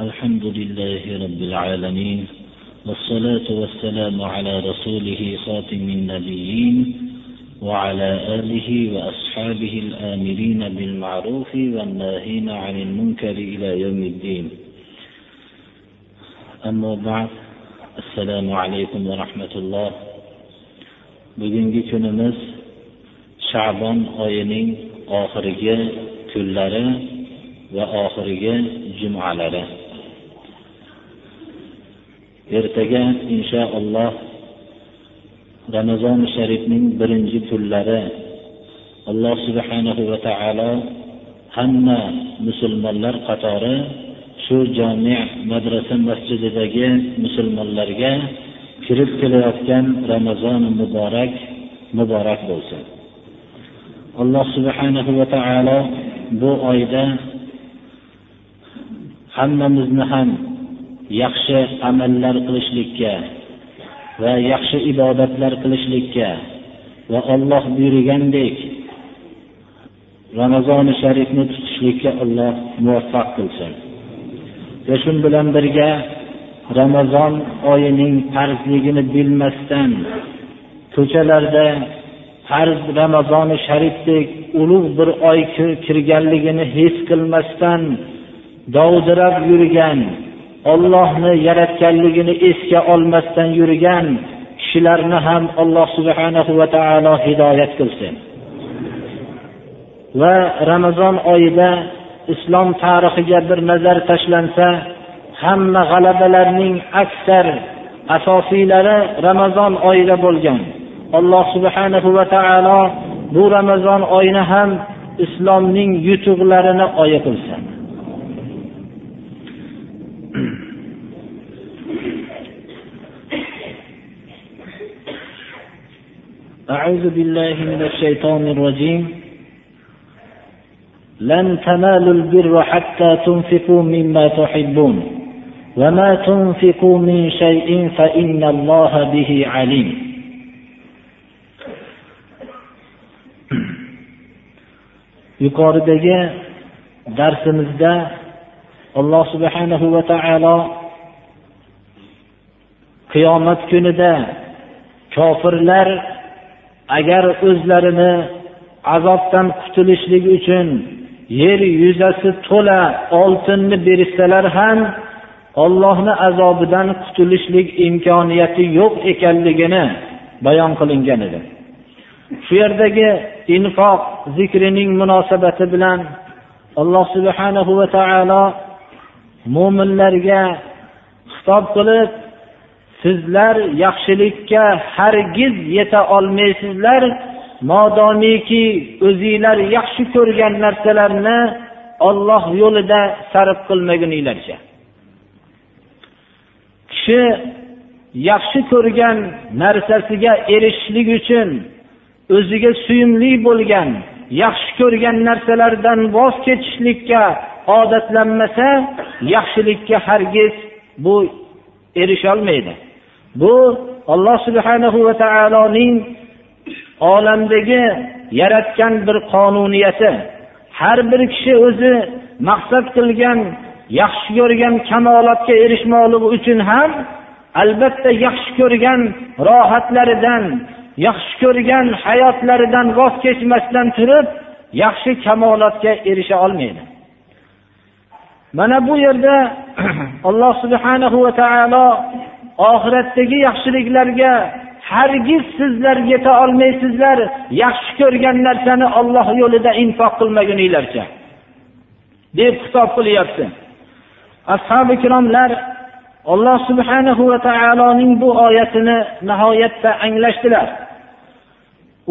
الحمد لله رب العالمين والصلاة والسلام على رسوله خاتم النبيين وعلى آله وأصحابه الآمرين بالمعروف والناهين عن المنكر إلى يوم الدين. أما بعد السلام عليكم ورحمة الله. bugungi kunimiz shabon oyining oxirgi kunlari va oxirgi jumalari ertaga inshaalloh ramazoni sharifning birinchi kunlari alloh subhanahu va taolo hamma musulmonlar qatori shu jami madrasa masjididagi musulmonlarga kirib kelayotgan ramazoni muborak muborak bo'lsin. Alloh subhanahu va taolo bu oyda hammamizni ham yaxshi amallar qilishlikka va yaxshi ibodatlar qilishlikka va olloh buyurgandek ramazoni sharifni tutishlikka alloh muvaffaq qilsin. Va shu bilan birga ramazon oyining farzligini bilmasdan ko'chalarda farz ramazoni sharifdek ulug' bir oy kirganligini his qilmasdan dovdirab yurgan ollohni yaratganligini esga olmasdan yurgan kishilarni ham alloh subhanahu va taolo hidoyat qilsin. Va ramazon oyida islom tarixiga bir nazar tashlansa hamma g'alabalarning aksar asosiylari ramazon oyida bo'lgan. Alloh subhanahu va taolo bu ramazon oyini ham islomning yutuqlarini oyi qilsin. أعوذ بالله من الشيطان الرجيم لن تنالوا البر حتى تنفقوا مما تحبون وما تنفقوا من شيء فإن الله به عليم yuqoridagi darsimizda alloh subhanahu va taolo qiyomat kunida kofirlar agar o'zlarini azobdan qutulishlik uchun yer yuzasi to'la oltinni berishsalar ham ollohni azobidan qutulishlik imkoniyati yo'q ekanligini bayon qilingan edi. Shu yerdagi infoq zikrining munosabati bilan alloh subhanahu va taolo mo'minlarga xitob qilib sizlar yaxshilikka hargiz yeta olmaysizlar. Modomiki o'zinglar yaxshi ko'rgan narsalarni olloh yo'lida sarf qilmaguninglarcha. Kishi yaxshi ko'rgan narsasiga erishishlik uchun o'ziga suyumli bo'lgan yaxshi ko'rgan narsalardan voz kechishlikka odatlanmasa yaxshilikka hargiz bu erisholmaydi bu alloh subhanahu va taoloning olamdagi yaratgan bir qonuniyati. Har bir kishi o'zi maqsad qilgan yaxshi ko'rgan kamolotga erishmoqligi uchun ham albatta yaxshi ko'rgan rohatlaridan yaxshi ko'rgan hayotlaridan voz kechmasdan turib yaxshi kamolotga erisha olmaydi. Mana bu yerda alloh subhanahu va taolo oxiratdagi yaxshiliklarga hargiz sizlar yeta olmaysizlar yaxshi ko'rgan narsani olloh yo'lida infoq qilmaguninglarcha. deb xitob qilyapti. Ashobi ikromlar alloh subhanahu va taoloning bu oyatini nihoyatda anglashdilar.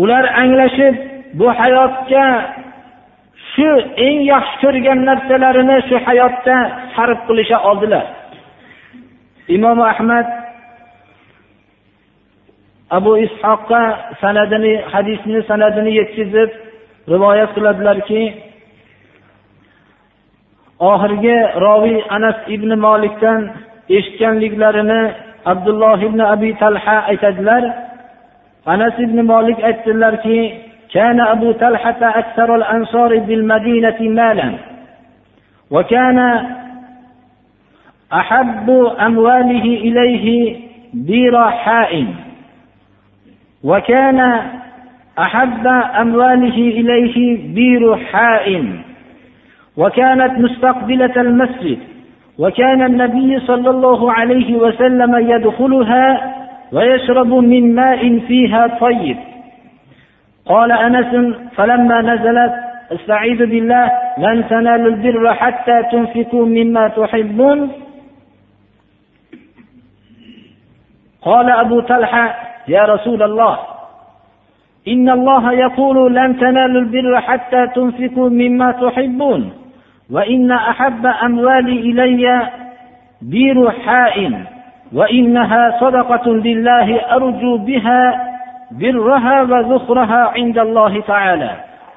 Ular anglashib bu hayotga shu eng yaxshi ko'rgan narsalarini shu hayotda sarf qilisha oldilar. Imom ahmad abu ishoqqa sanadini hadisni sanadini yetkazib rivoyat qiladilarki oxirgi roviy anas ibn molikdan eshitganliklarini abdulloh ibn abi talha aytadilar anas ibn molik aytdilarki كان أبو طلحة أكثر الأنصار بالمدينة مالا وكان أحب أمواله إليه بير حاء وكان أحب أمواله إليه بير حاء. وكانت مستقبلة المسجد. وكان النبي صلى الله عليه وسلم يدخلها ويشرب من ماء فيها طيب. قال أنس فلما نزلت استعيذ بالله لن تنالوا البر حتى تنفقوا مما تحبون. قال أبو طلحة يا رسول الله إن الله يقول لن تنالوا البر حتى تنفقوا مما تحبون وإن أحب أموالي إلي بير حاء وإنها صدقة لله أرجو بها برها وذخرها عند الله تعالى.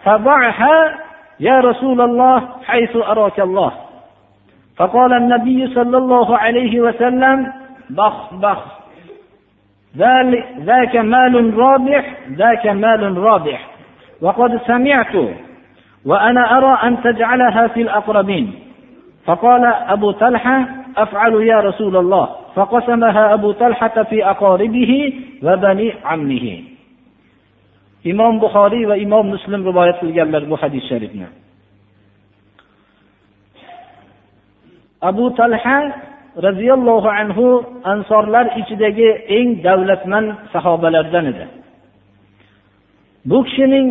فضعها يا رسول الله حيث أراك الله. فقال النبي صلى الله عليه وسلم بخ بخ. ذاك مال رابح ذاك مال رابح. وقد سمعت وأنا أرى أن تجعلها في الأقربين. فقال أبو طلحة أفعل يا رسول الله. فقسمها أبو طلحة في أقاربه وبني عمه. imom buxoriy va imom muslim rivoyat qilganlar bu abu talha roziyallohu anhu ansorlar ichidagi eng davlatmand sahobalardan edi. Bu kishining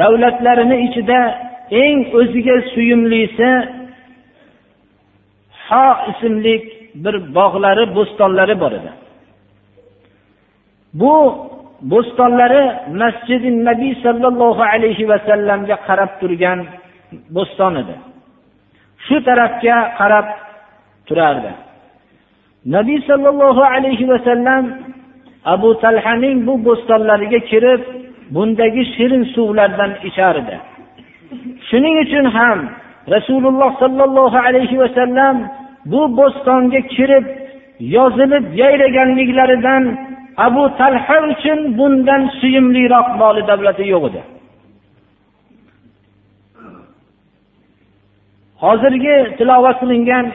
davlatlarini ichida eng o'ziga suyumlisi ho ismli bir bog'lari bo'stonlari bor edi. Bu bo'stonlari masjidi nabiy sollallohu alayhi vasallamga qarab turgan bo'ston edi. Shu tarafga qarab turardi. Nabiy sollallohu alayhi vasallam abu talhaning bu bo'stonlariga kirib bundagi shirin suvlardan ichardi. Edi shuning uchun ham rasululloh sollallohu alayhi vasallam bu bo'stonga kirib yozilib yayraganliklaridan abu talha uchun bundan suyimliroq moli davlati yo'q edi. Hozirgi tilovat qilingan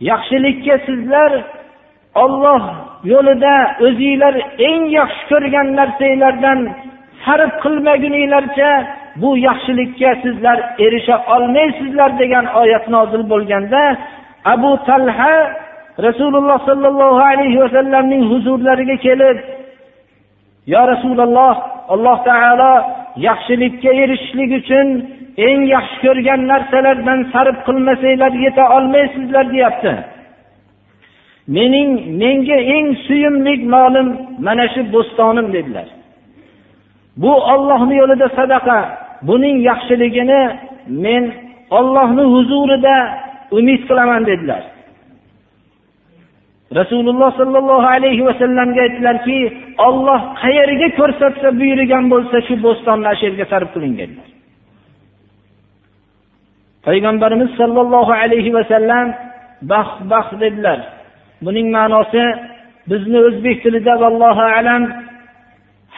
yaxshilikka sizlar olloh yo'lida o'zinglar eng yaxshi ko'rgan narsanglardan sarf qilmaguninglarcha bu yaxshilikka sizlar erisha olmaysizlar degan oyat nozil bo'lganda abu talha rasululloh sollallohu alayhi vasallamning huzurlariga kelib yo rasululloh alloh taolo yaxshilikka erishishlik uchun eng yaxshi ko'rgan narsalardan sarf qilmasanglar yeta olmaysizlar deyapti. Mening menga eng suyumli molim mana shu bo'stonim dedilar. Bu ollohni yo'lida sadaqa buning yaxshiligini men ollohni huzurida umid qilaman dedilar. Rasululloh sollallohu alayhi vasallamga aytdilarki olloh qayerga ko'rsatsa buyurgan bo'lsa shu bo'stonni shu yerga sarf qiling dedilar payg'ambarimiz sollallohu alayhi vasallam baxt baxt dedilar. Buning ma'nosi bizni o'zbek tilida vallohu alam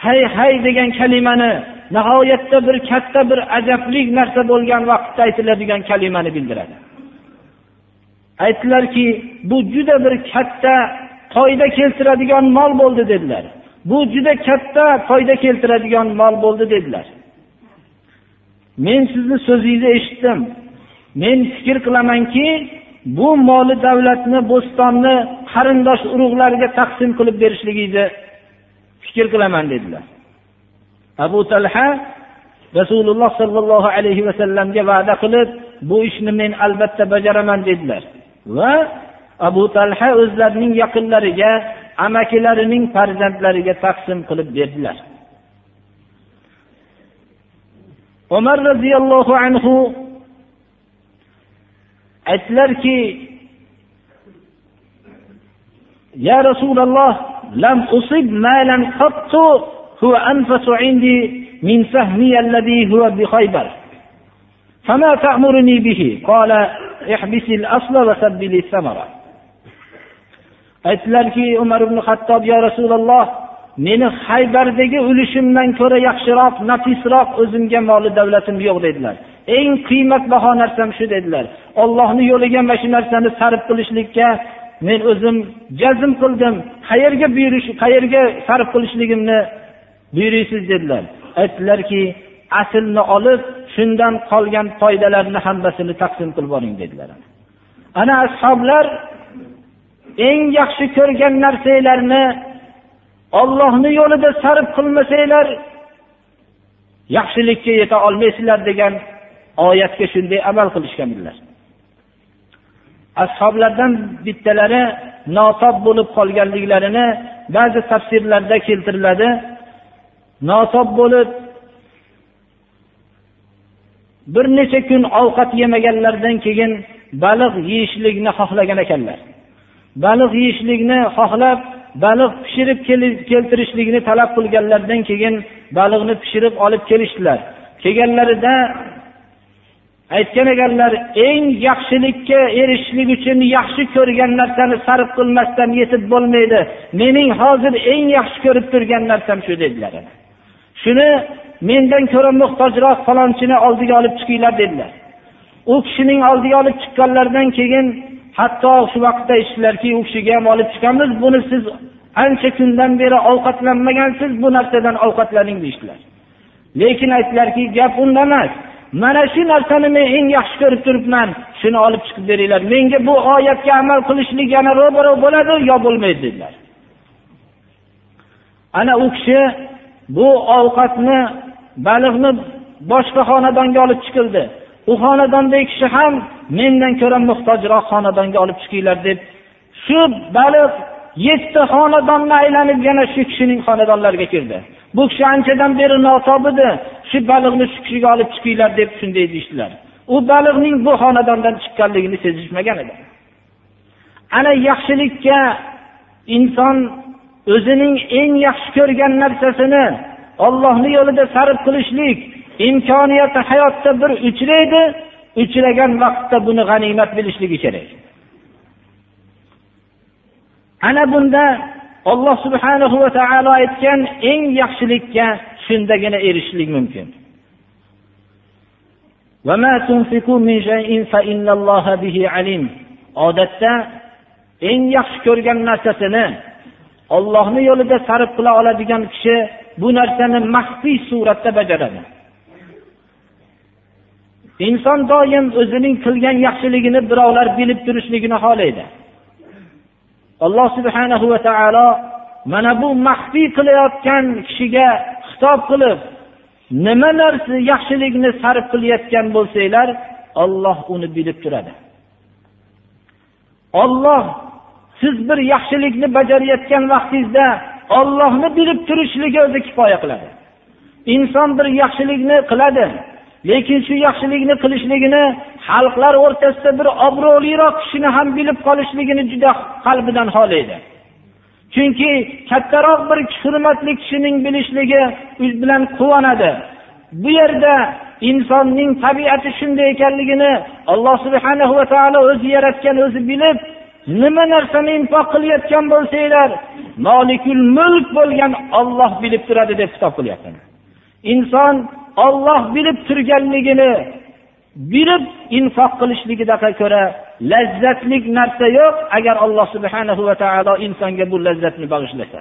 hay hay degan kalimani nihoyatda bir katta bir ajablik narsa bo'lgan vaqtda aytiladigan kalimani bildiradi. Aytdilarki bu juda bir katta foyda keltiradigan mol bo'ldi dedilar. Bu juda katta foyda keltiradigan mol bo'ldi dedilar. Men sizni so'zingizni eshitdim. Men fikr qilamanki bu moli davlatni bo'stonni qarindosh urug'larga taqsim qilib berishligingizni fikr qilaman dedilar. Abu talha rasululloh sollallohu alayhi vasallamga va'da qilib bu ishni men albatta bajaraman dedilar. Va abu talha o'zlarining yaqinlariga amakilarining farzandlariga taqsim qilib berdilar. Umar roziyallohu anhu aytdilarki ya rasululloh lam usib malan qattu huwa anfasu indi min sahmi alladhi huwa bi khaybar. فما تأمرني به قال aytdilarki umar ibn hattob yo rasululloh meni haybardagi ulushimdan ko'ra yaxshiroq nafisroq o'zimga moli davlatim yo'q dedilar eng qiymatbaho narsam shu dedilar ollohni yo'liga mana shu narsani sarf qilishlikka men o'zim jazm qildim qayerga buyurish qayerga sarf qilishligimni buyuriysiz dedilar aytdilarki aslni olib shundan qolgan foydalarni hammasini taqsim qilib yuboring dedilar. Ana ashoblar eng yaxshi ko'rgan narsanglarni ollohni yo'lida sarf qilmasanglar yaxshilikka yeta olmaysizlar degan oyatga shunday amal qilishganedilar ashoblardan bittalari notob bo'lib qolganliklarini ba'zi tafsirlarda keltiriladi. Notob bo'lib bir necha kun ovqat yemaganlaridan keyin baliq yeyishlikni xohlagan ekanlar. Baliq yeyishlikni xohlab baliq pishirib keltirishlikni talab qilganlaridan keyin baliqni pishirib olib kelishdilar. Kelganlarida aytgan ekanlar eng yaxshilikka erishishlik uchun yaxshi ko'rgan narsani sarf qilmasdan yetib bo'lmaydi. Mening hozir eng yaxshi ko'rib turgan narsam shu dedilar. Shuni mendan ko'ra muhtojroq falonchini oldiga olib chiqinglar dedilar. U kishining oldiga olib chiqqanlaridan keyin hatto shu vaqtda eshitdilarki u kishiga ham olib chiqamiz buni siz ancha kundan beri ovqatlanmagansiz bu narsadan ovqatlaning deyishdilar. Lekin aytdilarki gap unda emas mana shu narsani men eng yaxshi ko'rib turibman shuni olib chiqib beringlar. Menga bu oyatga amal qilishlik yana ro'baro bo'ladi yo bo'lmaydi dedilar. Ana u kishi bu ovqatni baliqni boshqa xonadonga olib chiqildi. U xonadondagi kishi ham mendan ko'ra muhtojroq xonadonga olib chiqinglar deb shu baliq yetti xonadonni aylanib yana shu kishining xonadonlariga kirdi. Bu kishi anchadan beri notob edi. Shu baliqni shu kishiga olib chiqinglar deb shunday deyishdilar. U baliqning bu xonadondan chiqqanligini sezishmagan edi. Ana yaxshilikka inson o'zining eng yaxshi ko'rgan narsasini ollohni yo'lida sarf qilishlik imkoniyati hayotda bir uchraydi uchragan vaqtda buni g'animat bilishligi kerak. Ana bunda olloh subhanahu va taolo aytgan eng yaxshilikka shundagina erishishlik mumkin. Odatda eng yaxshi ko'rgan narsasini ollohni yo'lida sarf qila oladigan kishi bu narsani maxfiy suratda bajaradi. Inson doim o'zining qilgan yaxshiligini birovlar bilib turishligini xohlaydi. Alloh subhanahu va taolo mana bu maxfiy qilayotgan kishiga xitob qilib nima narsa yaxshilikni sarf qilayotgan bo'lsanglar olloh uni bilib turadi. Olloh siz bir yaxshilikni bajarayotgan vaqtingizda ollohni bilib turishligi o'zi kifoya qiladi. Inson bir yaxshilikni qiladi lekin shu yaxshilikni qilishligini xalqlar o'rtasida bir obro'liroq kishini ham bilib qolishligini juda qalbidan xohlaydi. Chunki kattaroq bir hurmatli kishining bilishligi bilan quvonadi. Bu yerda insonning tabiati shunday ekanligini alloh subhana va taolo o'zi yaratgan o'zi bilib nima narsani infoq qilayotgan bo'lsanglar molikul mulk bo'lgan olloh bilib turadi deb xitob qilyapti inson olloh bilib turganligini bilib infoq qilishligidaqa ko'ra lazzatlik narsa yo'q agar alloh subhanahu va taolo insonga bu lazzatni bag'ishlasa.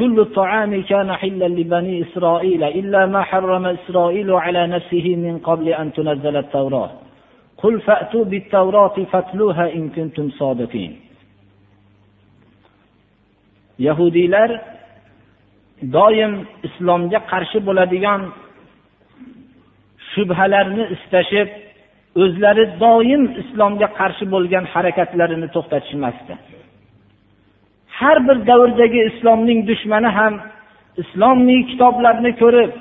كل الطعام كان حلا لبني إسرائيل إلا ما حرم إسرائيل على نفسه من قبل أن تنزل التوراة قل فأتوا بالتوراة فاتلوها إن كنتم صادقين yahudiylar doim islomga qarshi bo'ladigan shubhalarni istashib o'zlari doim islomga qarshi bo'lgan harakatlarini to'xtatishmasdi Har bir davrdagi islomning dushmani ham islomiy kitoblarni ko'rib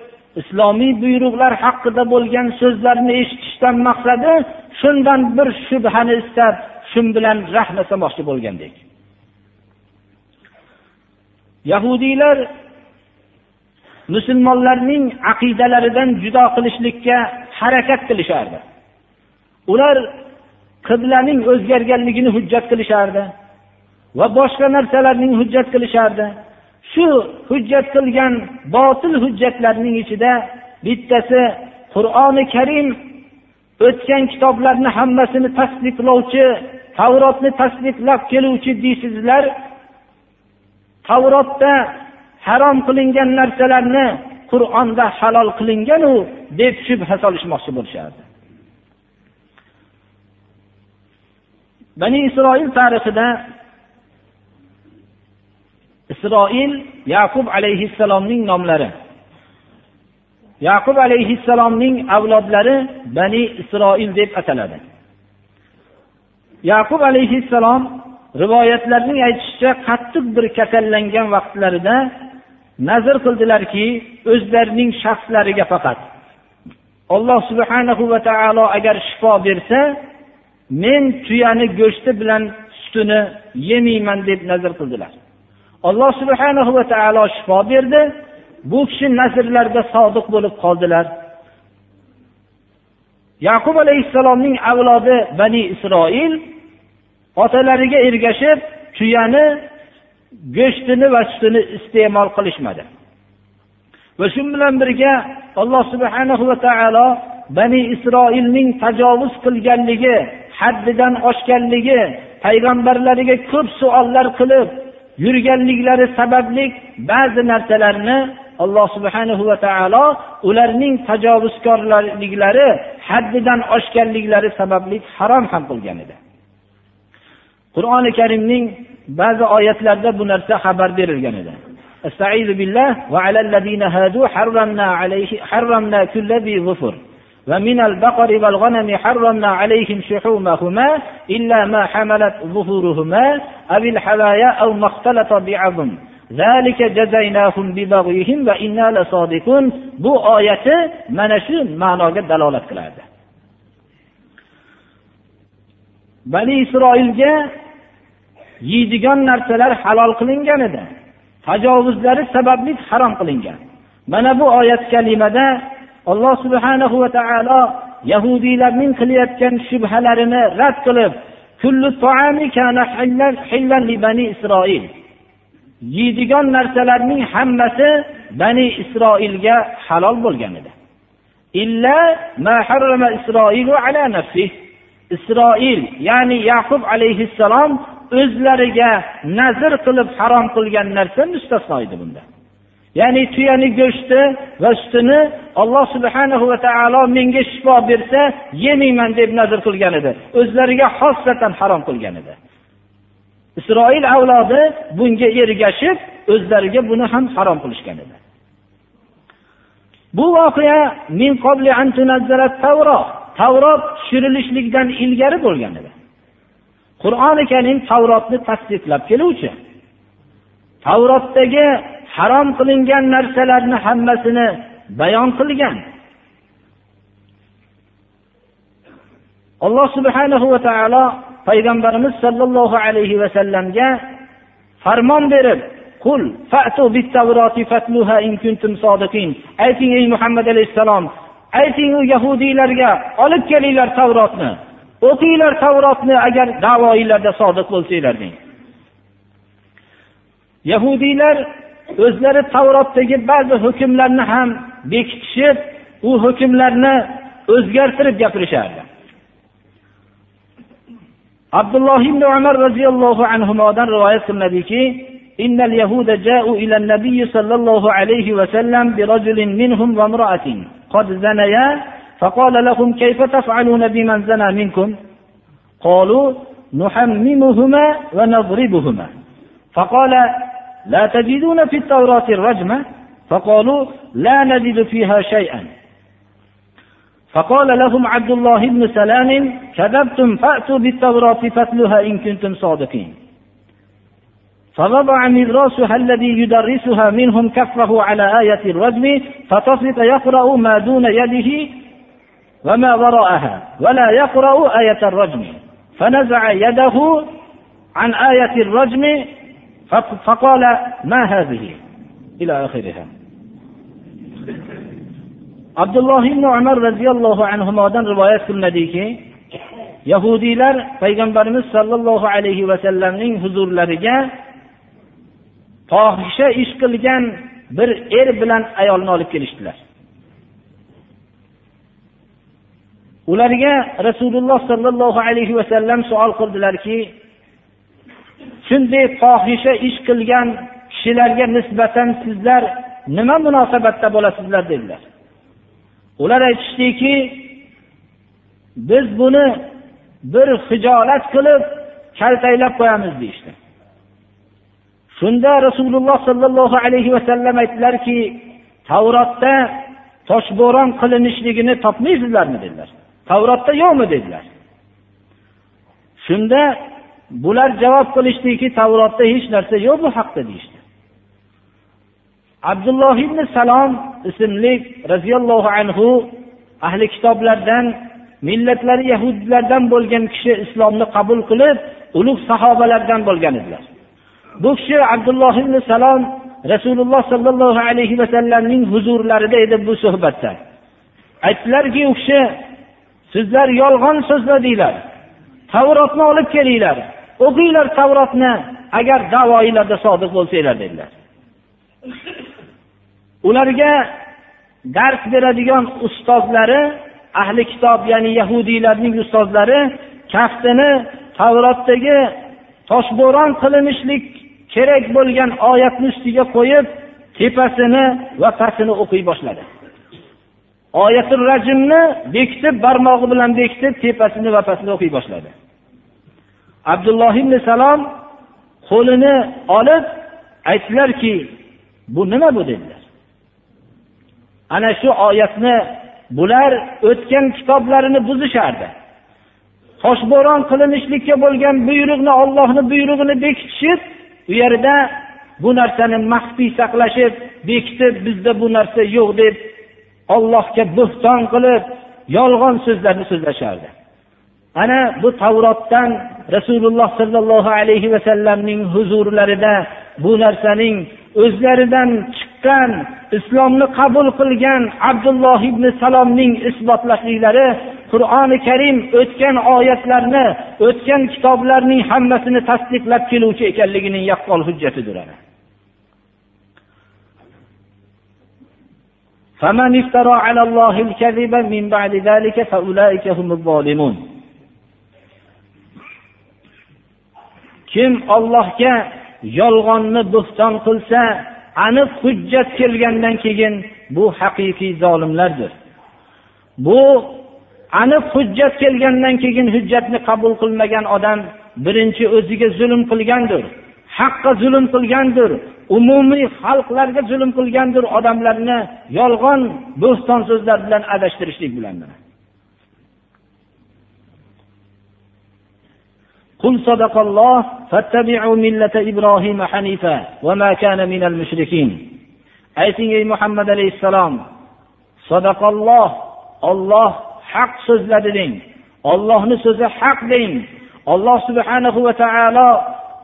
islomiy buyruqlar haqida bo'lgan so'zlarni eshitishdan maqsadi shundan bir shubhani istab shu bilan rahnasamoqchi bo'lgandek. Yahudiylar musulmonlarning aqidalaridan judo qilishlikka harakat qilishardi. Ular qiblaning o'zgarganligini hujjat qilishardi. Va boshqa narsalarning hujjat qilishardi. Shu hujjat qilgan botil hujjatlarning ichida bittasi qur'oni karim o'tgan kitoblarni hammasini tasdiqlovchi tavrotni tasdiqlab keluvchi deysizlar tavrotda harom qilingan narsalarni qur'onda halol qilinganu deb shubha solishmoqchi bo'lishardi. Bani isroil tarixida isroil yaqub alayhissalomning nomlari. Yaqub alayhissalomning avlodlari bani isroil deb ataladi. Yaqub alayhissalom rivoyatlarning aytishicha qattiq bir kasallangan vaqtlarida nazr qildilarki o'zlarining shaxslariga faqat. Alloh subhanahu va taolo agar shifo bersa men tuyani go'shti bilan sutini yemayman deb nazr qildilar. Alloh subhanahu va taolo shifo berdi. Bu kishi nazrlarga sodiq bo'lib qoldilar. Yaqub alayhissalomning avlodi bani isroil otalariga ergashib tuyani go'shtini va sutini iste'mol qilishmadi. Va shu bilan birga alloh subhanahu va taolo bani isroilning tajovuz qilganligi haddidan oshganligi payg'ambarlariga ko'p savollar qilib yurganliklari sababli ba'zi narsalarni alloh subhanahu va taolo ularning tajovuzkorliklari haddidan oshganliklari sababli harom ham qilgan edi qur'oni karimning ba'zi oyatlarda bu narsa xabar berilgan edi استعيذ بالله وعلى الذين هادوا حرمنا عليه حرمنا كل ذي ظفر ومن البقر والغنم حرمنا عليهم شحومهما إلا ما حملت ظهورهما أو الحوايا أو ما اختلط بعظم ذلك جزيناهم ببغيهم وإنا لصادقون bu oyati mana shu ma'noga dalolat qiladi bani isroilga yeydigan narsalar halol qilingan edi tajovuzlari sababli harom qilingan mana bu oyat kalimada alloh subhanahu va taolo yahudiylarning qilayotgan shubhalarini rad qilib isroil. Yeydigan narsalarning hammasi bani isroilga halol bo'lgan edi. Isroil ya'ni yaqub alayhissalom o'zlariga nazr qilib harom qilgan narsa mustasno edi bunda. Ya'ni tuyani go'shti va sutini alloh subhanahu va taolo menga shifo bersa yemayman deb nazr qilgan edi. O'zlariga xossatan harom qilgan edi. Isroil avlodi bunga ergashib o'zlariga buni ham harom qilishgan edi. Bu voqea min tavrot tushirilishlikdan ilgari bo'lgan edi. Qur'oni karim tavrotni tasdiqlab keluvchi. Tavrotdagi harom qilingan narsalarni hammasini bayon qilgan. Alloh subhanahu va taolo payg'ambarimiz sollallohu alayhi vasallamga farmon berib qul ayting ey muhammad alayhissalom ayting u yahudiylarga olib kelinglar tavrotni o'qinglar tavrotni agar davoinglarda sodiq bo'lsanglar deng yahudiylar o'zlari tavrotdagi ba'zi hukmlarni ham bekitishib u hukmlarni o'zgartirib gapirishardi abdulloh ibn umar roziyallohu anhudan rivoyat qilinadiki إن اليهود جاءوا إلى النبي صلى الله عليه وسلم برجل منهم وامرأة قد زنيا فقال لهم كيف تفعلون بمن زنى منكم قالوا نحممهما ونضربهما فقال لا تجدون في التوراة الرجمة فقالوا لا نجد فيها شيئا. فقال لهم عبد الله بن سلام كذبتم فأتوا بالتوراة فاتلها إن كنتم صادقين. فوضع مدراسها الذي يدرسها منهم كفه على آية الرجم فطفق يقرأ ما دون يده وما وراءها ولا يقرأ آية الرجم. فنزع يده عن آية الرجم فقال ما هذه إلى آخرها abdulloh ibn umar roziyallohu anhudan rivoyat qilinadiki yahudiylar payg'ambarimiz sollallohu alayhi vasallamning huzurlariga fohisha ish qilgan bir er bilan ayolni olib kelishdilar ularga rasululloh sollallohu alayhi vasallam savol qildilarki shunday fohisha ish qilgan kishilarga nisbatan sizlar nima munosabatda bo'lasizlar dedilar. Ular aytishdiki biz buni bir hijolat qilib kaltaklab qo'yamiz deyishdi. Shunda rasululloh sollallohu alayhi vasallam aytdilarki tavrotda toshbo'ron qilinishligini topmaysizlarmi dedilar. Tavrotda yo'qmi dedilar. Shunda bular javob qilishdiki tavrotda hech narsa yo'q bu haqda deyishdi. Abdulloh ibn salom ismli roziyallohu anhu ahli kitoblardan millatlari yahudlardan bo'lgan kishi islomni qabul qilib ulug' sahobalardan bo'lgan edilar. Bu kishi abdulloh ibn salom rasululloh sollallohu alayhi vasallamning huzurlarida edi bu suhbatda. Aytdilarki u kishi sizlar yolg'on so'zladinglar tavrotni olib kelinglar o'qinglar tavrotni agar davoilarda sodiq bo'lsanglar dedilar. Ularga dars beradigan ustozlari ahli kitob ya'ni yahudiylarning ustozlari kaftini tavrotdagi toshbo'ron qilinishlik kerak bo'lgan oyatni ustiga qo'yib tepasini va pastini o'qiy boshladi. Oyati rajmni bekitib barmog'i bilan bekitib tepasini va pastini o'qiy boshladi. Abdulloh ibn salom qo'lini olib aytdilarki bu nima bu? dedilar. Ana shu oyatni bular o'tgan kitoblarini buzishardi. Toshbo'ron qilinishlikka bo'lgan buyruqni ollohni buyrug'ini bekitishib u yerda bu narsani maxfiy saqlashib bekitib bizda bu narsa yo'q deb ollohga bo'xton qilib yolg'on so'zlarni so'zlashardi. ana bu tavrotdan rasululloh sollallohu alayhi vasallamning huzurlarida bu narsaning o'zlaridan chiqqan islomni qabul qilgan abdulloh ibn salomning isbotlashliklari qur'oni karim o'tgan oyatlarni o'tgan kitoblarning hammasini tasdiqlab keluvchi ekanligining yaqqol hujjatidir فمن افترى على الله الكذب من بعد ذلك فأولئك هم الظالمون kim ollohga yolg'onni bo'xton qilsa aniq hujjat kelgandan keyin bu haqiqiy zolimlardir. Bu aniq hujjat kelgandan keyin hujjatni qabul qilmagan odam birinchi o'ziga zulm qilgandir haqqa zulm qilgandir umumiy xalqlarga zulm qilgandir odamlarni yolg'on bo'ston so'zlar bilan adashtirishlik bilan قل صدق الله فاتبعوا ملة إبراهيم حنيفا وما كان من المشركين ayting ey muhammad alayhissalom sadaqalloh olloh haq so'zladi deng ollohni so'zi haq deng alloh subhanahu va taolo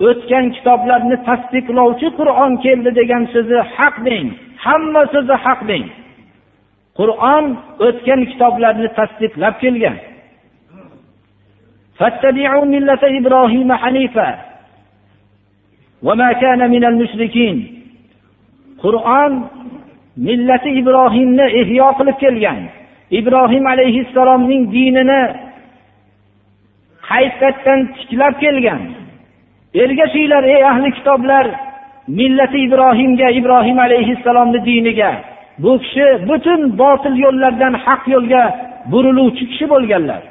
o'tgan kitoblarni tasdiqlovchi qur'on keldi degan so'zi haq deng hamma so'zi haq deng qur'on o'tgan kitoblarni tasdiqlab kelgan فاتبعوا ملة إبراهيم حنيفا وما كان من المشركين qur'on millati ibrohimni ihyo qilib kelgan ibrohim alayhissalomning dinini qaytadan tiklab kelgan ergashinglar ey ahli kitoblar millati ibrohimga ibrohim alayhissalomni diniga bu kishi butun botil yo'llardan haq yo'lga buriluvchi kishi bo'lganlar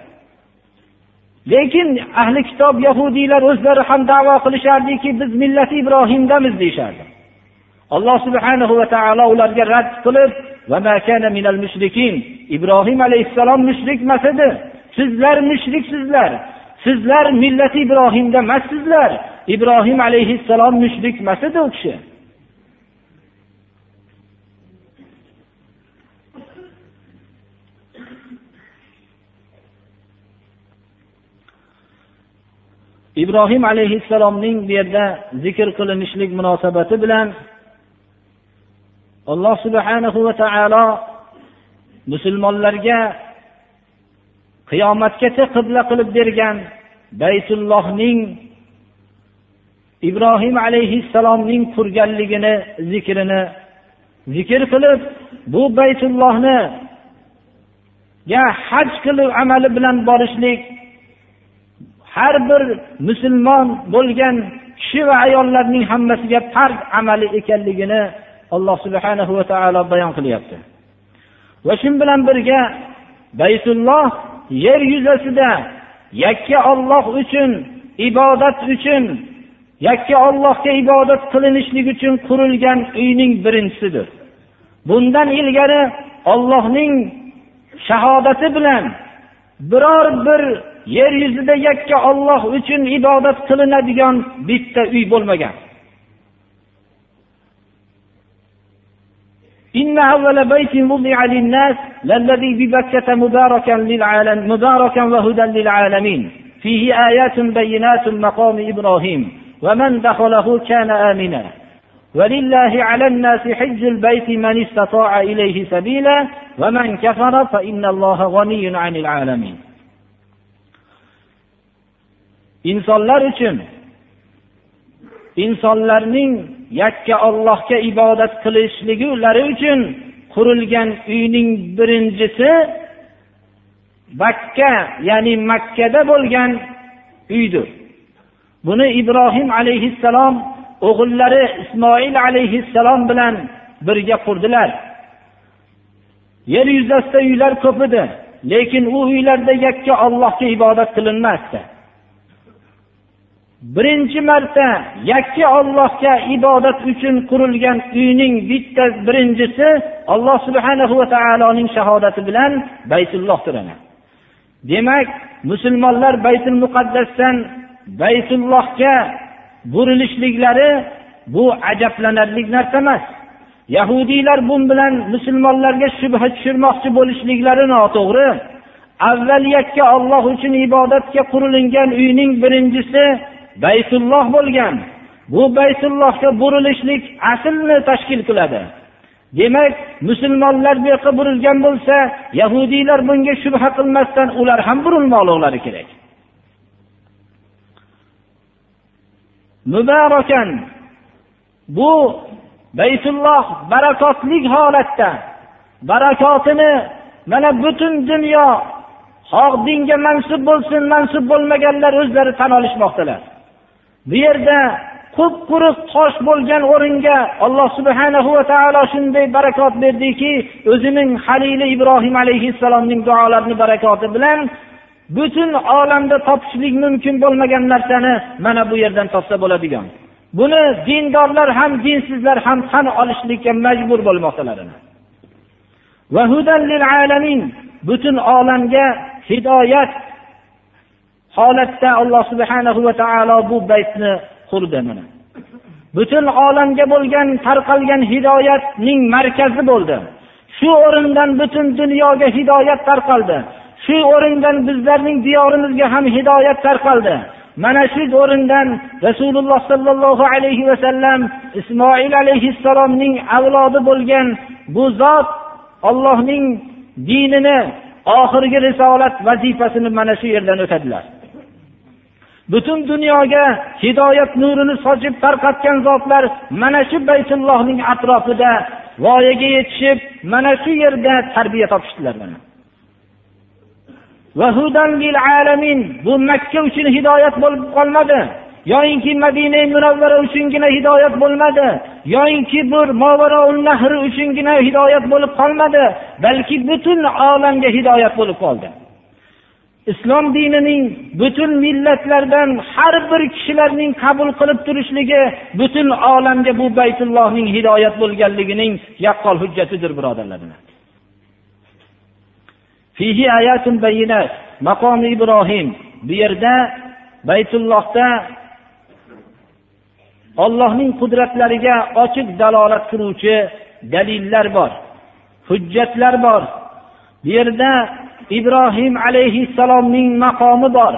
lekin ahli kitob yahudiylar o'zlari ham davo qilishardiki biz millati ibrohimdamiz deyishardi. Alloh subhanahu va taolo ularga rad qilib ibrohim alayhissalom mushrik emas edi. Sizlar mushriksizlar. Sizlar millati ibrohimda emassizlar. Ibrohim alayhissalom mushrik emas edi u kishi. Ibrohim alayhissalomning bu yerda zikr qilinishlik munosabati bilan alloh subhanahu va taolo musulmonlarga qiyomatgacha qibla qilib bergan baytullohning ibrohim alayhissalomning qurganligini zikrini zikr qilib bu baytullohni haj qilib amali bilan borishlik har bir musulmon bo'lgan kishi va ayollarning hammasiga farz amali ekanligini alloh subhanahu va taolo bayon qilyapti. Va shu bilan birga baytulloh yer yuzasida yakka olloh uchun ibodat uchun yakka ollohga ibodat qilinishlik uchun qurilgan uyning birinchisidir bundan ilgari ollohning shahodati bilan biror bir yer yuzida yakka olloh uchun ibodat qilinadigan bitta uy bo'lmagan إن أول بيت وضع للناس للذي ببكة مباركا, للعالم مباركا وهدى للعالمين فيه آيات بينات مقام إبراهيم ومن دخله كان آمنا ولله على الناس حج البيت من استطاع إليه سبيلا ومن كفر فإن الله غني عن العالمين insonlar uchun insonlarning yakka ollohga ibodat qilishliklari uchun qurilgan uyning birinchisi bakka ya'ni makkada bo'lgan uydir. Buni ibrohim alayhissalom o'g'illari ismoil alayhissalom bilan birga qurdilar. Yer yuzasida uylar ko'p edi lekin u uylarda yakka ollohga ibodat qilinmasdi. Birinchi marta yakka ollohga ibodat uchun qurilgan uyning bitta birinchisi alloh subhana va taoloning shahodati bilan baytullohdir demak musulmonlar baytul muqaddasdan baytullohga burilishliklari bu ajablanarli narsa emas. Yahudiylar bu bilan musulmonlarga shubha tushirmoqchi bo'lishliklari noto'g'ri. Avval yakka olloh uchun ibodatga qurilingan uyning birinchisi baytulloh bo'lgan. Bu baytullohga burilishlik aslni tashkil qiladi. Demak musulmonlar bu yoqqa burilgan bo'lsa yahudiylar bunga shubha qilmasdan ular ham burilmoqliklari kerak. Mubarakan bu baytulloh barakotli holatda barakotini mana butun dunyo xoh dinga mansub bo'lsin mansub bo'lmaganlar o'zlari tan olishmoqdalar. Bu yerda qup quruq tosh bo'lgan o'ringa alloh subhanahu va taolo shunday barakot berdiki o'zining halili ibrohim alayhissalomning duolarini barakoti bilan butun olamda topishlik mumkin bo'lmagan narsani mana bu yerdan topsa bo'ladigan. Buni dindorlar ham dinsizlar ham tan olishlikka majbur bo'lmoqdalar butun olamga hidoyat holatda alloh subhanahu va taolo bu baytni qurdi mana. Butun olamga bo'lgan tarqalgan hidoyatning markazi bo'ldi. Shu o'rindan butun dunyoga hidoyat tarqaldi. Shu o'rindan bizlarning diyorimizga ham hidoyat tarqaldi. Mana shu o'rindan rasululloh sollallohu alayhi vasallam ismoil alayhissalomning avlodi bo'lgan bu zot ollohning dinini oxirgi risolat vazifasini mana shu yerdan o'tadilar. Butun dunyoga hidoyat nurini sochib tarqatgan zotlar mana shu baytullohning atrofida voyaga yetishib mana shu yerda tarbiya topishdilar bu makka uchun hidoyat bo'lib qolmadi. Yoyinki madina munavvara uchungina hidoyat bo'lmadi. Yoyinki bir nahri uchungina hidoyat bo'lib qolmadi. Balki butun olamga hidoyat bo'lib qoldi. Islom dinining butun millatlardan har bir kishilarning qabul qilib turishligi butun olamga bu baytullohning hidoyat bo'lganligining yaqqol hujjatidir birodarlar maqom ibrohim. Bu yerda baytullohda ollohning qudratlariga ochiq dalolat qiluvchi dalillar bor hujjatlar bor. Bu yerda ibrohim alayhissalomning maqomi bor.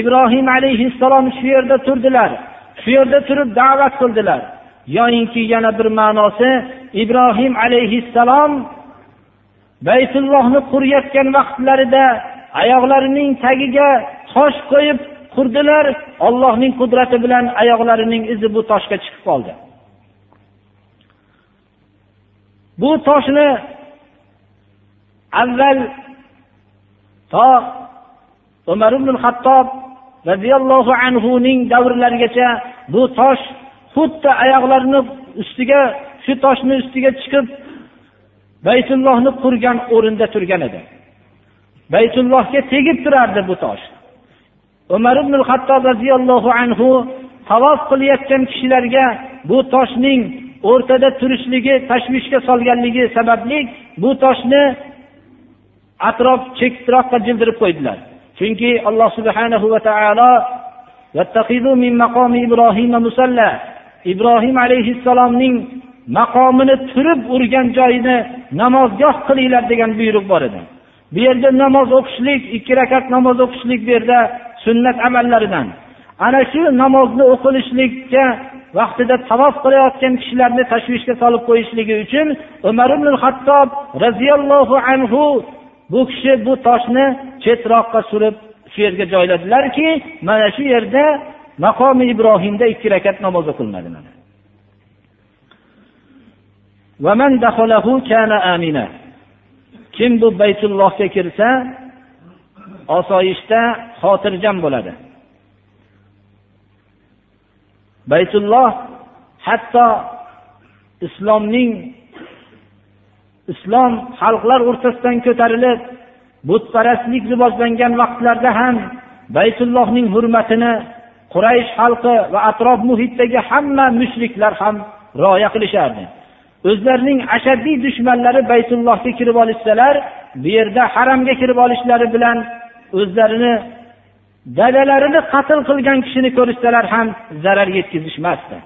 Ibrohim alayhissalom shu yerda turdilar. Shu yerda turib da'vat qildilar. Yoyinki yana bir ma'nosi ibrohim alayhissalom baytullohni qurayotgan vaqtlarida oyoqlarining tagiga tosh qo'yib qurdilar. Ollohning qudrati bilan oyoqlarining izi bu toshga chiqib qoldi. Bu toshni avval to umar ibn hattob roziyallohu anhuning davrlarigacha bu tosh xuddi oyoqlarini ustiga shu toshni ustiga chiqib baytullohni qurgan o'rinda turgan edi. Baytullohga tegib turardi bu tosh. Umar ibn hattob roziyallohu anhu tavof qilayotgan kishilarga bu toshning o'rtada turishligi tashvishga solganligi sababli bu toshni atrof chekisroqqa jildirib qo'ydilar. Chunki alloh subhanahu va taolo ibrohim alayhissalomning maqomini turib urgan joyini namozgoh qilinglar degan buyruq bor edi. Bu yerda namoz o'qishlik ikki rakat namoz o'qishlik bu yerda sunnat amallaridan. Ana shu namozni o'qilishlikka vaqtida tavof qilayotgan kishilarni tashvishga solib qo'yishligi uchun umar ibn hattob roziyallohu anhu bu kishi bu toshni chetroqqa surib shu yerga joyladilarki mana shu yerda maqomi ibrohimda ikki rakat namoz o'qilinadi kim bu baytullohga kirsa osoyishta xotirjam bo'ladi. Baytulloh hatto islomning islom xalqlar o'rtasidan ko'tarilib butparastlik rivojlangan vaqtlarda ham baytullohning hurmatini quraysh xalqi va atrof muhitdagi hamma mushriklar ham rioya qilishardi. O'zlarining ashaddiy dushmanlari baytullohga kirib olishsalar bu yerda haramga kirib olishlari bilan o'zlarini dadalarini qatl qilgan kishini ko'rishsalar ham zarar yetkazishmasdi.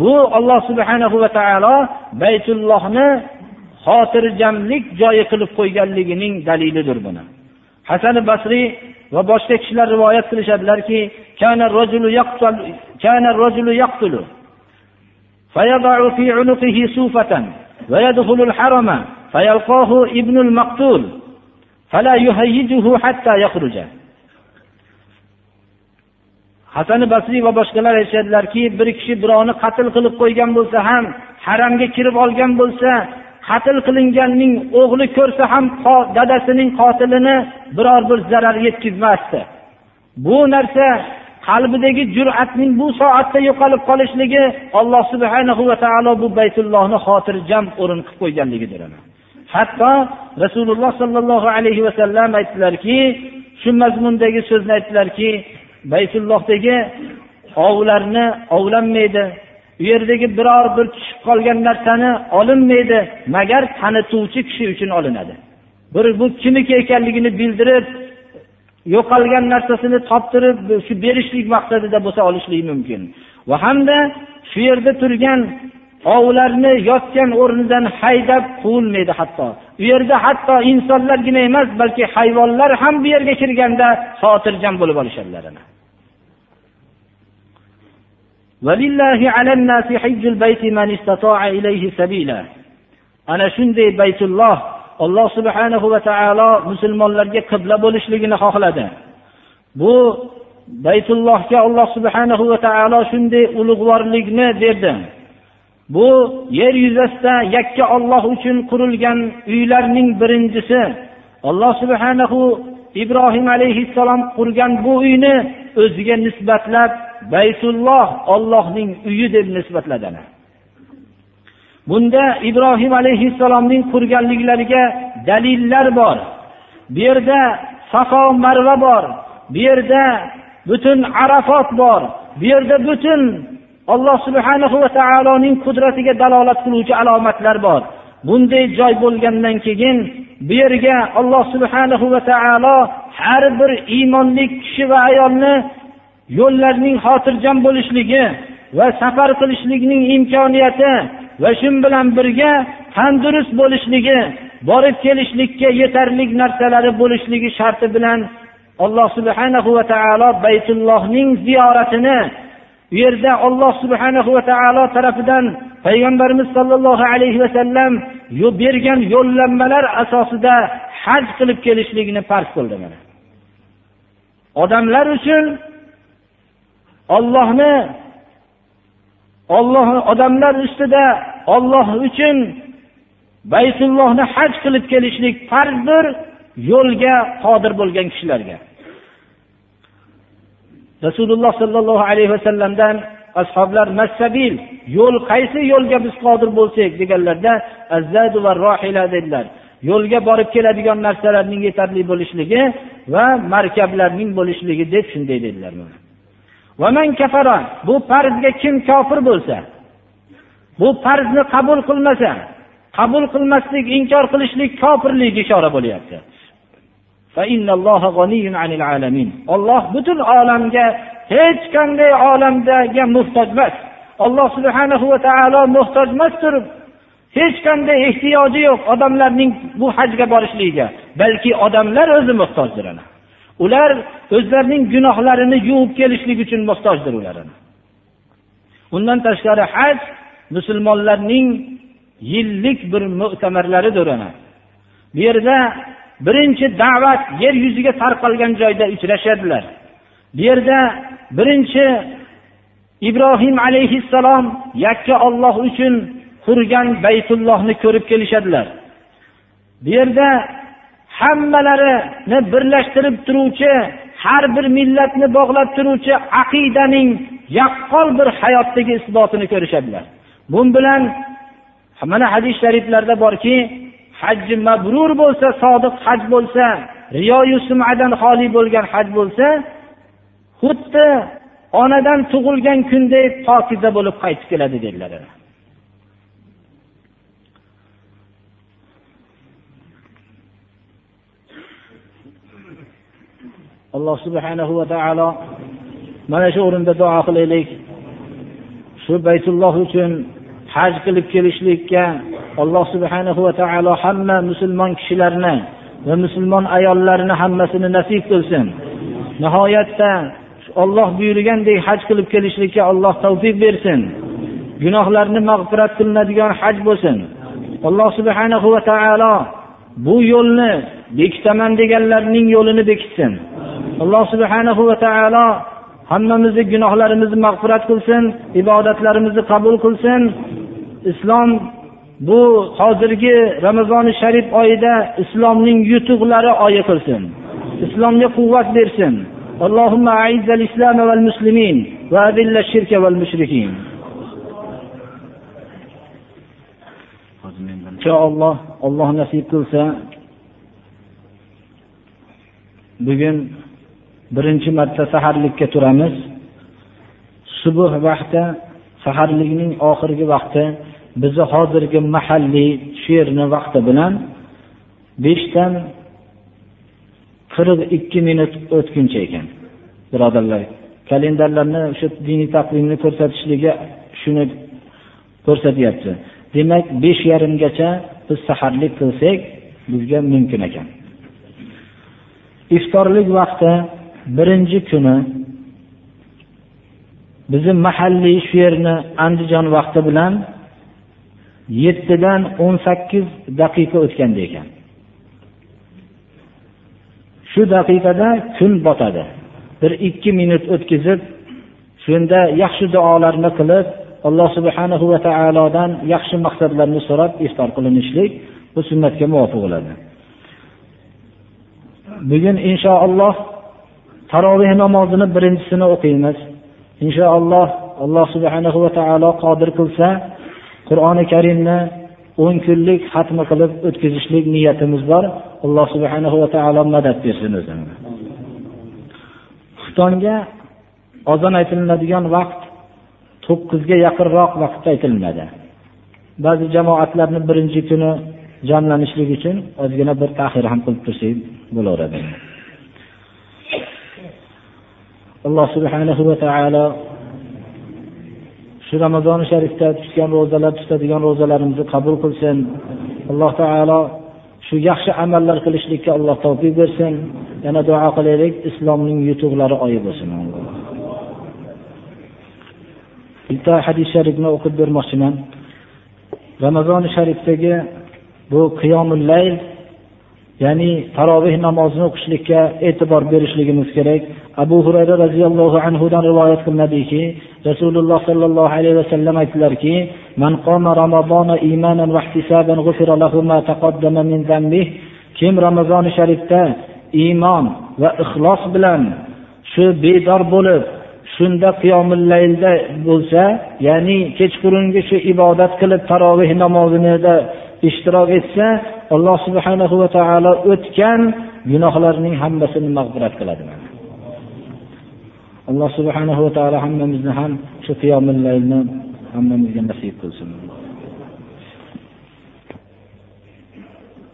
bu alloh subhanahu va taolo baytullohni xotirjamlik joyi qilib qo'yganligining dalilidir buni hasan basriy va boshqa kishilar rivoyat qilishadilarki فيضع في عنقه صوفة ويدخل الحرم فيلقاه ابن المقتول فلا يهيجه حتى يخرج hasan basriy va boshqalar aytishadilarki bir kishi birovni qatl qilib qo'ygan bo'lsa ham haramga kirib olgan bo'lsa qatl qilinganning o'g'li ko'rsa ham dadasining qotilini biror bir zarar yetkazmasdi. Bu narsa qalbidagi jur'atning bu soatda yo'qolib qolishligi alloh subhanahu va taolo bu baytullohni xotirjam o'rin qilib qo'yganligidir hatto rasululloh sollallohu alayhi vasallam aytdilarki shu mazmundagi so'zni aytdilarki baytullohdagi ovlarni ovlanmaydi. U yerdagi biror bir tushib qolgan narsani olinmaydi. Magar tanituvchi kishi uchun olinadi. Bir bu kimniki ekanligini bildirib yo'qolgan narsasini toptirib shu berishlik maqsadida bo'lsa olishlik mumkin. Va hamda shu yerda turgan ovlarni yotgan o'rnidan haydab quvilmaydi hatto. U yerda hatto insonlargina emas balki hayvonlar ham bu yerga kirganda xotirjam bo'lib olishadilar ana. Ana shunday baytulloh alloh subhanahu va taolo musulmonlarga qibla bo'lishligini xohladi. Bu baytullohga alloh subhanahu va taolo shunday ulug'vorlikni berdi. Bu yer yuzasida yakka olloh uchun qurilgan uylarning birinchisi alloh subhanahu ibrohim alayhissalom qurgan bu uyni o'ziga nisbatlab baytulloh ollohning uyi deb nisbatladi bunda ibrohim alayhissalomning qurganliklariga dalillar bor. Bu yerda safo marva bor. Bu yerda butun arafot bor. Bu yerda butun alloh subhanahu va taoloning qudratiga dalolat qiluvchi alomatlar bor. Bunday joy bo'lgandan keyin bu yerga alloh subhanahu va taolo har bir iymonli kishi va ayolni yo'llarning xotirjam bo'lishligi va safar qilishlikning imkoniyati va shu bilan birga tandurust bo'lishligi borib kelishlikka yetarli narsalari bo'lishligi sharti bilan alloh subhanahu va taolo baytullohning ziyoratini u yerda olloh subhanahu va taolo tarafidan payg'ambarimiz sollallohu alayhi vasallam bergan yo'llanmalar asosida haj qilib kelishlikni farz qildi mana. Odamlar uchun ollohni olloh odamlar ustida olloh uchun baytullohni haj qilib kelishlik farzdir yo'lga qodir bo'lgan kishilarga. Rasululloh sollallohu alayhi vasallamdan ashoblar massabil yo'l qaysi yo'lga biz qodir bo'lsak? deganlarda dedilar. Yo'lga borib keladigan narsalarning yetarli bo'lishligi va markablarning bo'lishligi deb shunday dedilar bu farzga kim kofir bo'lsa bu farzni qabul qilmasa qabul qilmaslik inkor qilishlik kofirlik ishora bo'lyapti. Olloh butun olamga hech qanday olamdaga muhtoj emas. Alloh subhanahu va taolo muhtoj emas turib hech qanday ehtiyoji yo'q odamlarning bu hajga borishligiga balki odamlar o'zi muhtojdir ana. Ular o'zlarining gunohlarini yuvib kelishlik uchun muhtojdir ular undan tashqari haj musulmonlarning yillik bir mo'tamarlaridir ana bu yerda birinchi da'vat yer yuziga tarqalgan joyda uchrashadilar. Bu yerda birinchi ibrohim alayhissalom yakka olloh uchun qurgan baytullohni ko'rib kelishadilar. Bu yerda hammalarini birlashtirib turuvchi har bir millatni bog'lab turuvchi aqidaning yaqqol bir hayotdagi isbotini ko'rishadilar. Bu bilan mana hadis shariflarda borki hajji mabrur bo'lsa sodiq haj bo'lsa riyoyu sumadan xoli bo'lgan haj bo'lsa xuddi onadan tug'ilgan kundek pokiza bo'lib qaytib keladi dedilar. Alloh subhanahu va taolo mana shu o'rinda duo qilaylik. Shu baytulloh uchun haj qilib kelishlikka alloh subhanahu va taolo hamma musulmon kishilarni va musulmon ayollarni hammasini nasib qilsin. Nihoyatda olloh buyurgandek haj qilib kelishlikka alloh tavfiq bersin. Gunohlarni mag'firat qilinadigan haj bo'lsin. Alloh subhanahu va taolo bu yo'lni bekitaman deganlarning yo'lini bekitsin. alloh subhanahu va taolo hammamizni gunohlarimizni mag'firat qilsin ibodatlarimizni qabul qilsin islom bu hozirgi ramazoni sharif oyida islomning yutuqlari oyi qilsin islomga quvvat bersin اللهم أعز الإسلام والمسلمين وأذل الشرك والمشركين inshaalloh olloh nasib qilsa bugun birinchi marta saharlikka turamiz. Subuh vaqti saharlikning oxirgi vaqti bizni hozirgi mahalliy shu yerni vaqti bilan beshdan qirq ikki minut o'tguncha ekan. Birodarlar kalendarlarni o'sha diniy taqvimni ko'rsatishligi shuni ko'rsatyapti. Demak besh yarimgacha biz saharlik qilsak bizga mumkin ekan. Iftorlik vaqti birinchi kuni bizni mahalliy shu yerni andijon vaqti bilan yettidan o'n sakkiz daqiqa o'tganda ekan. Shu daqiqada kun botadi. Bir ikki minut o'tkazib shunda yaxshi duolarni qilib alloh subhanahu va taolodan yaxshi maqsadlarni so'rab iftor qilinishlik bu sunnatga muvofiq bo'ladi. Bugun inshaalloh taroveh namozini birinchisini o'qiymiz. Inshaalloh alloh subhanahu va taolo qodir qilsa qur'oni karimni o'n kunlik xatmi qilib o'tkazishlik niyatimiz bor. Alloh subhanahu va taolo madad bersin o'zini xuftonga ozon aytilinadigan vaqt to'qqizga yaqinroq vaqtda aytilinadi. Ba'zi jamoatlarni birinchi kuni jamlanishlik uchun ozgina bir tahir ham qilib tursak bo'laveradi. Alloh subhanahu va taolo shu ramazoni sharifda tutgan ro'zalar tutadigan ro'zalarimizni qabul qilsin. Alloh taolo shu yaxshi amallar qilishlikka alloh tavfiq bersin. Yana duo qilaylik islomning yutuqlari oyi bo'lsin. Bitta hadis sharifni o'qib bermoqchiman. Ramazoni sharifdagi bu qiyomul layl ya'ni taroveh namozini o'qishlikka e'tibor berishligimiz kerak. Abu hurayra roziyallohu anhudan rivoyat qilinadiki rasululloh sollallohu alayhi vasallam aytdilarki man qoma ramazona imanan va ihtisaban lahu ma taqaddama min dhanbihi kim ramazoni sharifda iymon va ixlos bilan shu bedor bo'lib shunda qiyomillaylda bo'lsa ya'ni kechqurungi shu ibodat qilib taroveh namozinida ishtirok etsa alloh subhanahu va taolo o'tgan gunohlarning hammasini mag'firat qiladi. Alloh subhanahu va taolo hammamizni ham shu qiyomul laylni hammamizga nasib qilsin.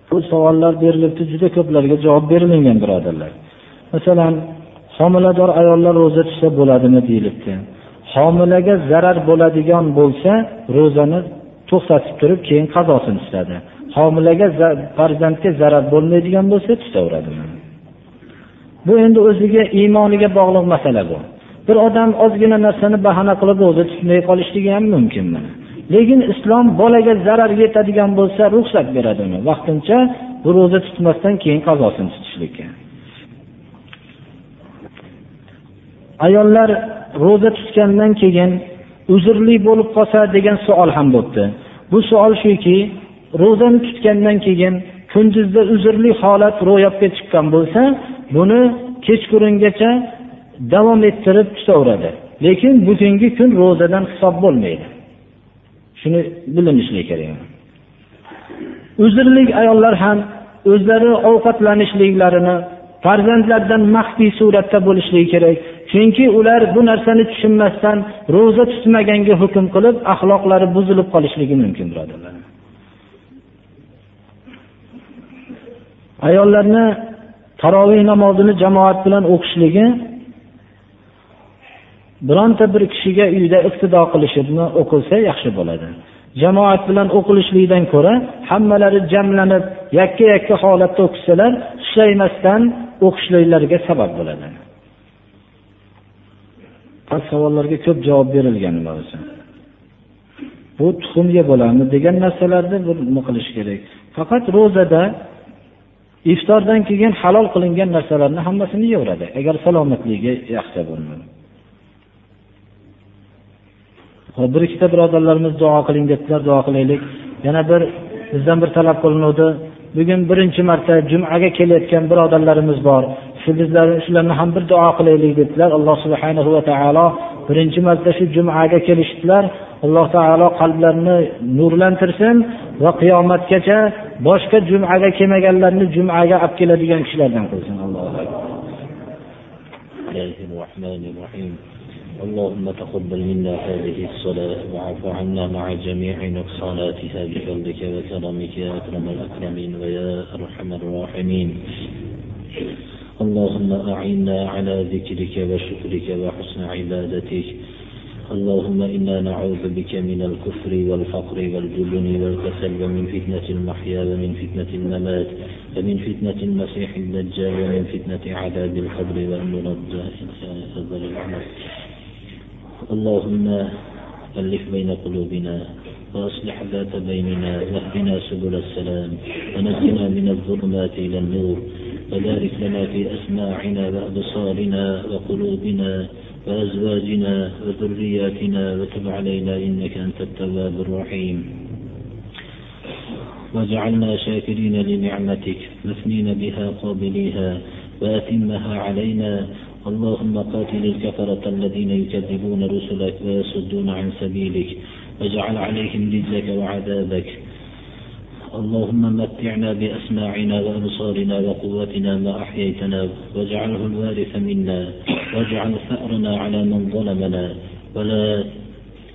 Bu savollar berilibdi juda ko'plarga javob berilgan birodarlar. Masalan homilador ayollar ro'za tutsa bo'ladimi deyilibdi. Homilaga zarar bo'ladigan bo'lsa ro'zani to'xtatib turib keyin qazosini tutadi. Homilaga farzandga zarar bo'lmaydigan bo'lsa tutaveradi bu endi o'ziga iymoniga bog'liq masala bu. Bir odam ozgina narsani bahona qilib o'zi tutmay qolishligi ham mumkin lekin islom bolaga zarar yetadigan bo'lsa ruxsat beradi uni. Vaqtincha bu ro'za tutmasdan keyin qazosini tutishlikka. Ayollar ro'za tutgandan keyin uzrli bo'lib qolsa degan savol ham bo'libdi bu savol shuki ro'zani tutgandan keyin kunduzda uzrli holat ro'yobga chiqqan bo'lsa buni kechqurungacha davom ettirib tutaveradi. Lekin bugungi kun ro'zadan hisob bo'lmaydi. Shuni bilinishligi kerak. Uzrli ayollar ham o'zlari ovqatlanishliklarini farzandlardan maxfiy suratda bo'lishligi kerak. Chunki ular bu narsani tushunmasdan ro'za tutmaganga hukm qilib axloqlari buzilib qolishligi mumkin birodarlar. Ayollarni taroveh namozini jamoat bilan o'qishligi bironta bir kishiga uyda iqtido qilishini o'qilsa yaxshi bo'ladi. Jamoat bilan o'qilishlikdan ko'ra hammalari jamlanib yakka yakka holatda o'qisalar susaymasdan o'qishliklariga sabab bo'ladi. Savollarga ko'p javob berilgan bu tuxum yeb bo'ladimi degan narsalarni bir nima qilish kerak? Faqat ro'zada iftordan keyin halol qilingan narsalarni hammasini yeyaveradi agar salomatligi yaxshi bo'lmasa bir ikkita birodarlarimiz duo qiling debdilar duo qilaylik. Yana bir bizdan bir talab qilinuvdi. Bugun birinchi marta jumaga kelayotgan birodarlarimiz bor. Shu bizlar shularni ham bir duo qilaylik debdilar. Alloh subhanahu va taolo birinchi marta shu jumaga kelishdilar alloh taolo qalblarini nurlantirsin va qiyomatgacha boshqa jumaga kelmaganlarni jumaga olib keladigan kishilardan qilsin allohu اللهم تقبل منا هذه الصلاة وعف عنا مع جميع نقصاناتها بفضلك وكرمك يا أكرم الأكرمين ويا أرحم الراحمين اللهم أعنا على ذكرك وشكرك وحسن عبادتك. اللهم إنا نعوذ بك من الكفر والفقر والجبن والكسل ومن فتنة المحيا ومن فتنة الممات ومن فتنة المسيح الدجال ومن فتنة عذاب القبر إلى أفضل العمل اللهم ألف بين قلوبنا وأصلح ذات بيننا واهدنا سبل السلام ونجنا من الظلمات إلى النور. وبارك لنا في أسماعنا وأبصارنا وقلوبنا وأزواجنا وذرياتنا وتب علينا إنك أنت التواب الرحيم. واجعلنا شاكرين لنعمتك مثنين بها قابليها وأتمها علينا. اللهم قاتل الكفرة الذين يكذبون رسلك ويصدون عن سبيلك واجعل عليهم رجلك وعذابك. اللهم متعنا بأسماعنا وأبصارنا وقوتنا ما أحييتنا واجعله الوارث منا واجعل ثأرنا على من ظلمنا ولا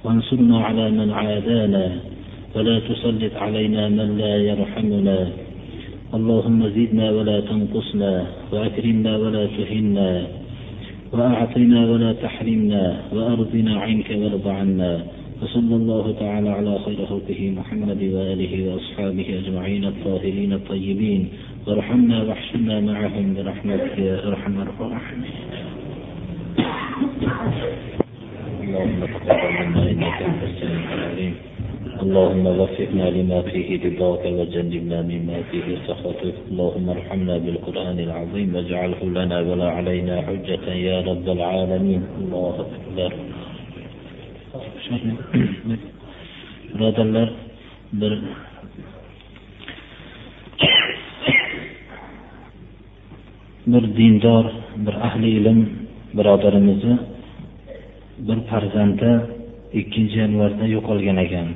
وانصرنا على من عادانا ولا تسلط علينا من لا يرحمنا اللهم زدنا ولا تنقصنا وأكرمنا ولا تهنا وأعطنا ولا تحرمنا وأرضنا عنك وارض عنا وصلى الله تعالى على خير خلقه محمد وآله وأصحابه أجمعين الطاهرين الطيبين. وارحمنا واحشرنا معهم برحمتك يا أرحم الراحمين. اللهم تقبل منا إنك أنت السميع العليم. اللهم وفقنا لما فيه رضاك وجنبنا مما فيه سخطك. اللهم ارحمنا بالقرآن العظيم واجعله لنا ولا علينا حجة يا رب العالمين. الله أكبر birodarlar bir bir dindor bir ahli ilm birodarimizni bir farzandi ikkinchi yanvarda yo'qolgan ekan.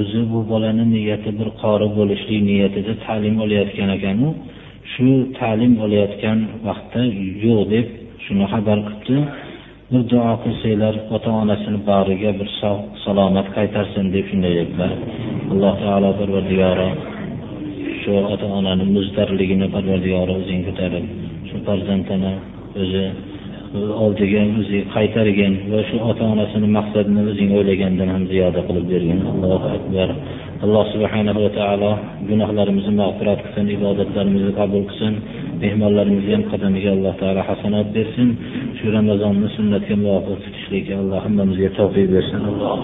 O'zi bu bolani niyati bir qori bo'lishlik niyatida ta'lim olayotgan ekanu shu ta'lim olayotgan vaqtda yo'q deb shuni xabar qilibdi. Bir duo qilsanglar ota onasini bag'riga bir sog' salomat qaytarsin deb shunday dedilar alloh taolo parvardigori shu ota onani muzdarligini parvardigori o'zing ko'tarib shu farzandini o'zi oldiga o'zi qaytargin va shu ota onasini maqsadini o'zing o'ylagandan ham ziyoda qilib bergin. Allohu akbar. Alloh subhanava taolo gunohlarimizni mag'firat qilsin ibodatlarimizni qabul qilsin. Mehmonlarimizni ham qadamiga alloh taolo hasanat bersin. Shu ramazonni sunnatga muvofiq tutishlikka alloh hammamizga tavfiq bersin. alloh